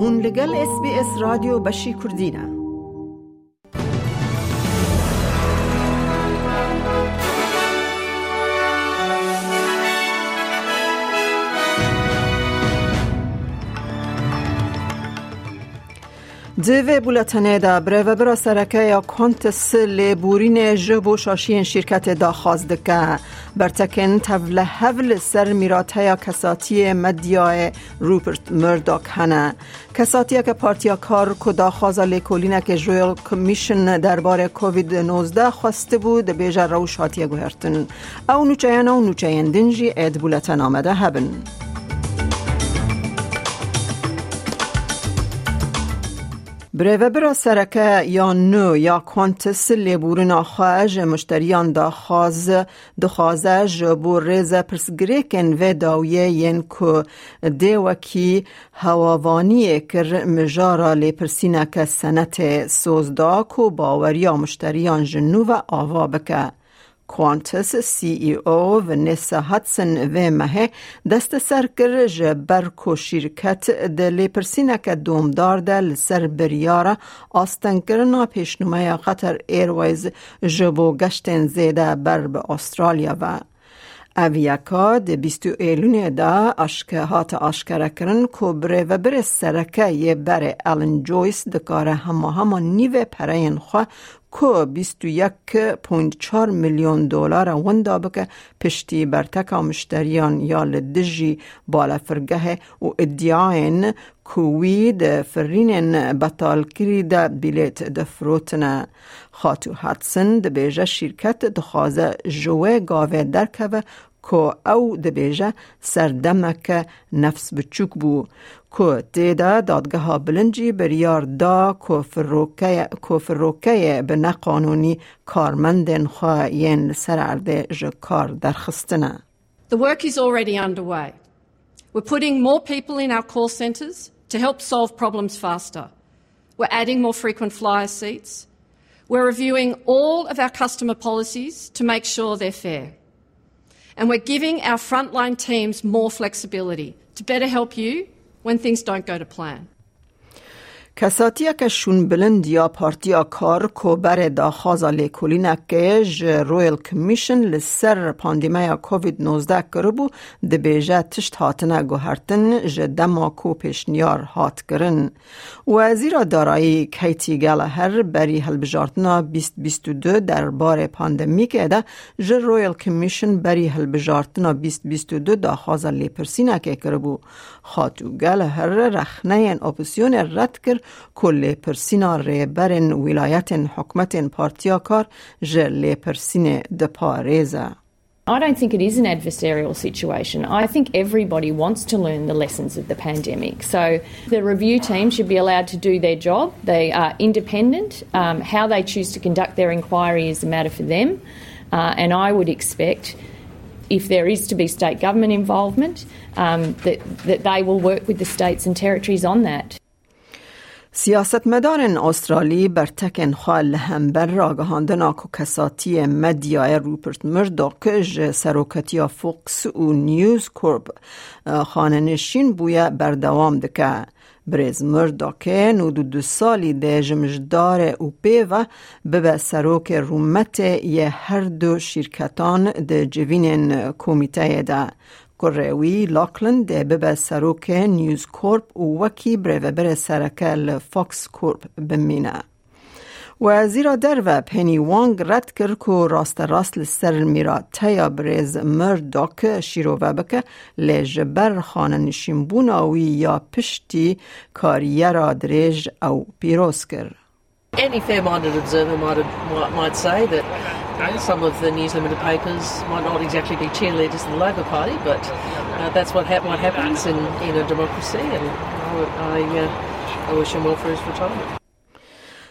هون لگل اس بی اس رادیو بشی کردینه دوی بولتنه دا بره و برا سرکه یا کانتس بورین جبو شاشین شرکت دا خواست دکه. برتکن تول هول سر میراته یا کساتی مدیای روپرت مرداک هنه. کساتی که پارتیا کار کدا خوازا لیکولینه که جویل کمیشن درباره کووید 19 خواسته بود بیجا روش هاتیه گوهرتن. او نوچه و نوچه دنجی اید بولتن آمده هبن. بره برا سرکه یا نو یا کانتس لیبورن آخواج مشتریان دا خواز دخوازه جبو ریز پرسگریکن و داویه ین که دیوکی هواوانی کر مجارا لی پرسینک سنت سوزدا کو باوریا مشتریان جنو و آوا بکه کوانتس سی ای او و نسا هاتسن و مه دست سر کرج برکو شرکت دلی پرسینک دومدار دل سر بریارا آستن کرنا پیشنومه قطر ایرویز جبو گشتن زیده بر به استرالیا و اویکا ده بیستو ایلون دا اشکه هات اشکره کرن کو بره و بره سرکه یه بره الان جویس دکاره همه همه نیوه پرین خواه کو 21.4 میلیون دلار وندا بکه پشتی برتکا مشتریان یا لدجی بالا فرگه و ادعاین کوی د فرینن بطال کری د بیلیت د فروتنه خاتو هاتسن د بیجه شرکت دخوازه جوه گاوه درکوه که او د بیجه سردمک نفس بچوک بو که تیدا دادگاه بلنجی بریار دا کفر روکه به نقانونی کارمندن خواهین سر عرده جکار درخستنه The work is already underway. We're putting more people in our call centres to help solve problems faster. We're adding more frequent flyer seats. We're reviewing all of our customer policies to make sure they're fair. And we're giving our frontline teams more flexibility to better help you when things don't go to plan. کساتی که شون بلند یا پارتیا کار کو بر دا خوازا لیکولین که ج رویل کمیشن لسر پاندیمه کووید 19 کربو ده بیجه تشت هاتنه گوهرتن ج دما کو پیشنیار هات کرن. وزیر دارایی کیتی گلهر بری هلبجارتنا 2022 در بار پاندمیک ده ج رویل کمیشن بری هلبجارتنا 2022 دا خوازا لیپرسینه که کربو خاتو گلهر رخنه اپسیون رد کرد کل پرسینا برن ولایت حکمت پارتیا کار جل پرسین د پاریزا I don't think it is an adversarial situation. I think everybody wants to learn the lessons of the pandemic. So the review team should be allowed to do their job. They are independent. Um, how they choose to conduct their inquiry is a matter for them. Uh, and I would expect, if there is to be state government involvement, um, that, that they will work with the states and territories on that. سیاستمدار استرالی بر تکن خال بر راگهاندن آکو کساتی مدیای روپرت مرداکج سروکتی فوکس و نیوز کورپ خاننشین بویا بردوام دکه. برز مرداکه نودو دو سالی ده جمجدار او و به سروک رومت یه هر دو شرکتان ده جوین کمیته ده. لاکلند ده به سروک نیوز کورپ و وکی بره بره سرکل فاکس کورپ بمینه و زیرا در و پنی وانگ رد کرد که راست راست لسر میرا تیا بریز مرداک شیرو و بکه لجبر خانه نشین بوناوی یا پشتی کاریه را دریج او پیروز کرد. Any fair-minded observer might, might say that some of the News Limited papers might not exactly be cheerleaders of the Labor Party, but uh, that's what, ha- what happens in, in a democracy, and I, I, uh, I wish him well for his retirement.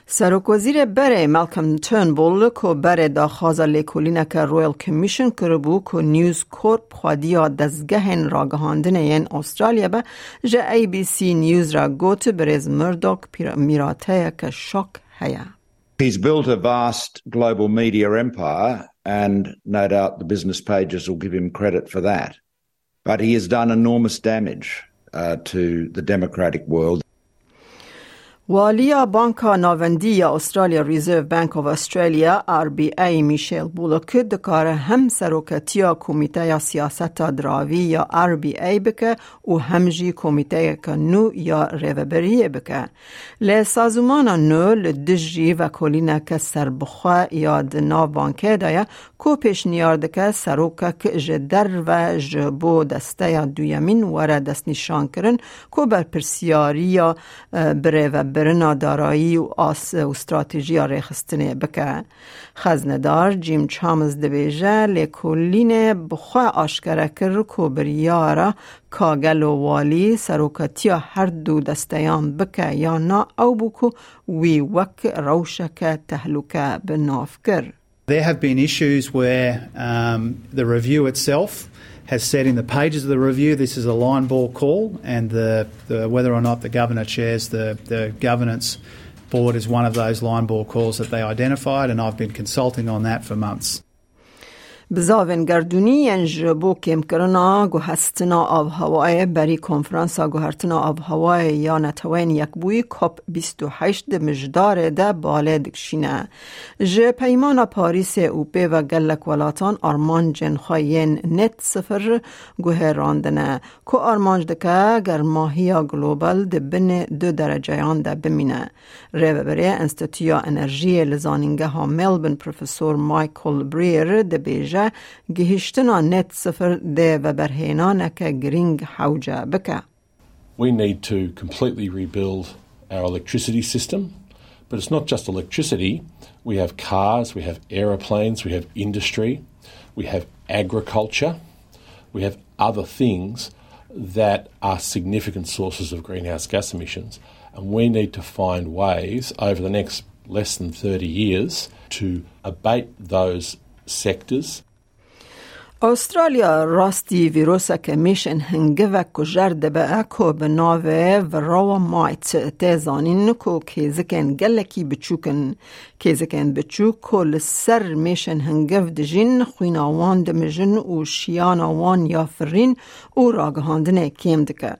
سرک وزیر بره ملکم ترنبول که بره دا خوازا لیکولینه که رویل کمیشن کربو که نیوز کورپ خوادیا دزگهن راگهاندن این استرالیا به جه ای بی سی نیوز را گوت برز مردوک میراته که شک He's built a vast global media empire, and no doubt the business pages will give him credit for that. But he has done enormous damage uh, to the democratic world. والیا بانکا ناوندی یا استرالیا ریزرو بانک آف استرالیا آر بی ای میشل بولوک دکاره هم سروکتیا کمیته یا سیاست دراوی یا آر بی ای بکه و همجی کمیته نو یا ریوبری بکه لی سازمان نو لدجی و کلینه که سربخوا یا دنا بانکه دایا کو پیش نیارده که سروکه که جدر و جبو دسته یا دویمین وره دست نشان کرن کو بر پرسیاری یا بره برنا دارایی و آس و استراتژی رخستنه بکه. خزندار جیم چامز دبیجه لیکولین بخوا آشکره کر کو بریارا کاگل و والی سروکتی هر دو دستیان بکه یا نا او بکو وی وک روشک تهلوکه بناف کر. There have been issues where um, the review itself has said in the pages of the review this is a line ball call, and the, the, whether or not the governor chairs the, the governance board is one of those line ball calls that they identified, and I've been consulting on that for months. بزاون گردونی انج بو کم کرنا گو هستنا آب هوای بری کنفرانسا گو هرتنا آب هوای یا نتوین یک بوی کپ 28 مجدار ده باله دکشینه. ج پیمان پاریس اوپه و گلک ولاتان آرمان جنخواین نت سفر گو راندنه کو آرمانج دکه گرماهی گلوبال ده بین دو درجهان ده بمینه. ریو بره انستیتویا انرژی لزانینگه ها ملبن پروفسور مایکل بریر ده بیجه گهشتنا نت صفر ده و گرینگ حوجه بکه. We need to completely rebuild our electricity system, but it's not just electricity. We have cars, we have aeroplanes, we have industry, we have agriculture, we have other things that are significant sources of greenhouse gas emissions. And we need to find ways over the next less than 30 years to abate those sectors استرالیا راستی ویروس که میشن هنگه و کجرد به اکو به ناوه و راو مایت تیزانین کو کیزکن گلکی بچوکن کیزکن بچوک کل سر میشن هنگه و دجین خوین آوان دمجن و شیان آوان یا فرین و راگهاندن کیم دکه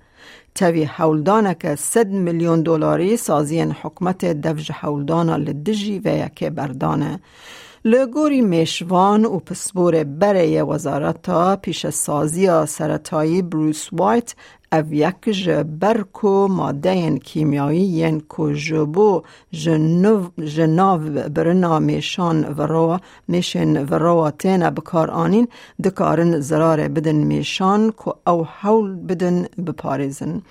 تاوی حولدانه که صد میلیون دلاری سازین حکمت دفج حولدانه لدجی و یکی بردانه لگوری میشوان و پسبور برای وزارت پیش سازی سرطایی بروس وایت او یک برکو ماده کیمیایی ین کو جبو جناو برنا میشان وروا میشن وروا تینا بکار آنین دکارن زرار بدن میشان کو او حول بدن بپارزن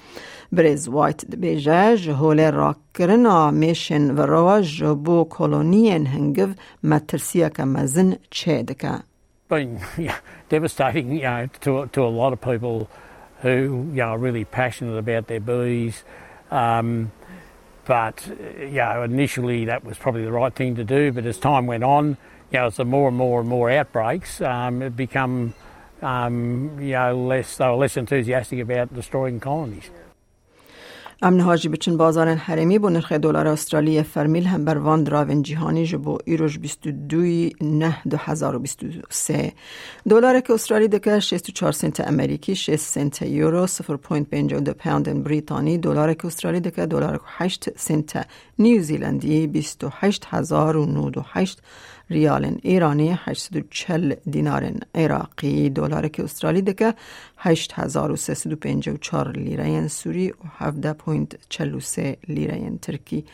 برز وایت بیجه جهول راکرنا میشن وروا جبو کلونین هنگو مترسیه که مزن چه دکه been yeah, devastating, you know, to to a lot of people who you know, are really passionate about their bees. Um, but you know, initially that was probably the right thing to do. But as time went on, you know, as the more and more and more outbreaks, um, it become um, you know less they were less enthusiastic about destroying colonies. امن هاجی بچن بازار حرمی بو نرخ دلار استرالی فرمیل هم بر وان دراون جهانی جبو ایروش 22 نه 2023 دلار که استرالی دکه 64 سنت امریکی 6 سنت یورو 0.52 پوند بریتانی دلار که استرالی دکه دلار 8 سنت نیوزیلندی 28098 ریال ایرانی 840 دینار عراقی دلار که استرالی دکه 8354 لیره سوری و 17.43 لیره ترکی.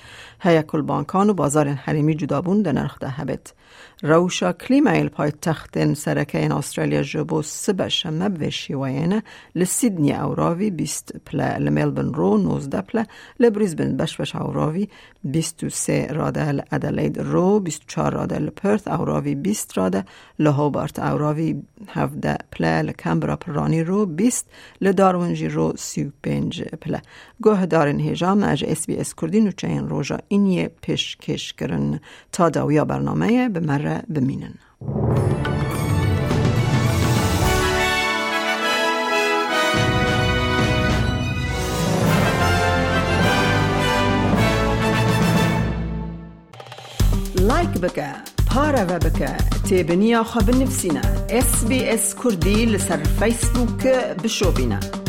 هیا کل بانکان و بازار حریمی جدابون در نرخ ده هبت روشا کلیمایل پای تختن سرکه این استرالیا جبو سبه شمه بوشی وینه لسیدنی اوراوی بیست پله لملبن رو نوزده پله لبریزبن بش بش اوراوی بیست و سه راده لادلید رو بیست و چار راده لپرت اوراوی بیست راده لهوبارت اوراوی هفده پله لکمبرا پرانی رو بیست لدارونجی رو سی و پنج پله. گوه دارن هجام اج اس بی اس کردی نوچه این روژا. اینیه پیش کش کرن تا داویا برنامه به مره بمینن. لایک بکه پارە بکە تێبنییا خە بنفسینە SسBS کوردی لەسەر فیسبووکە بشۆبینە.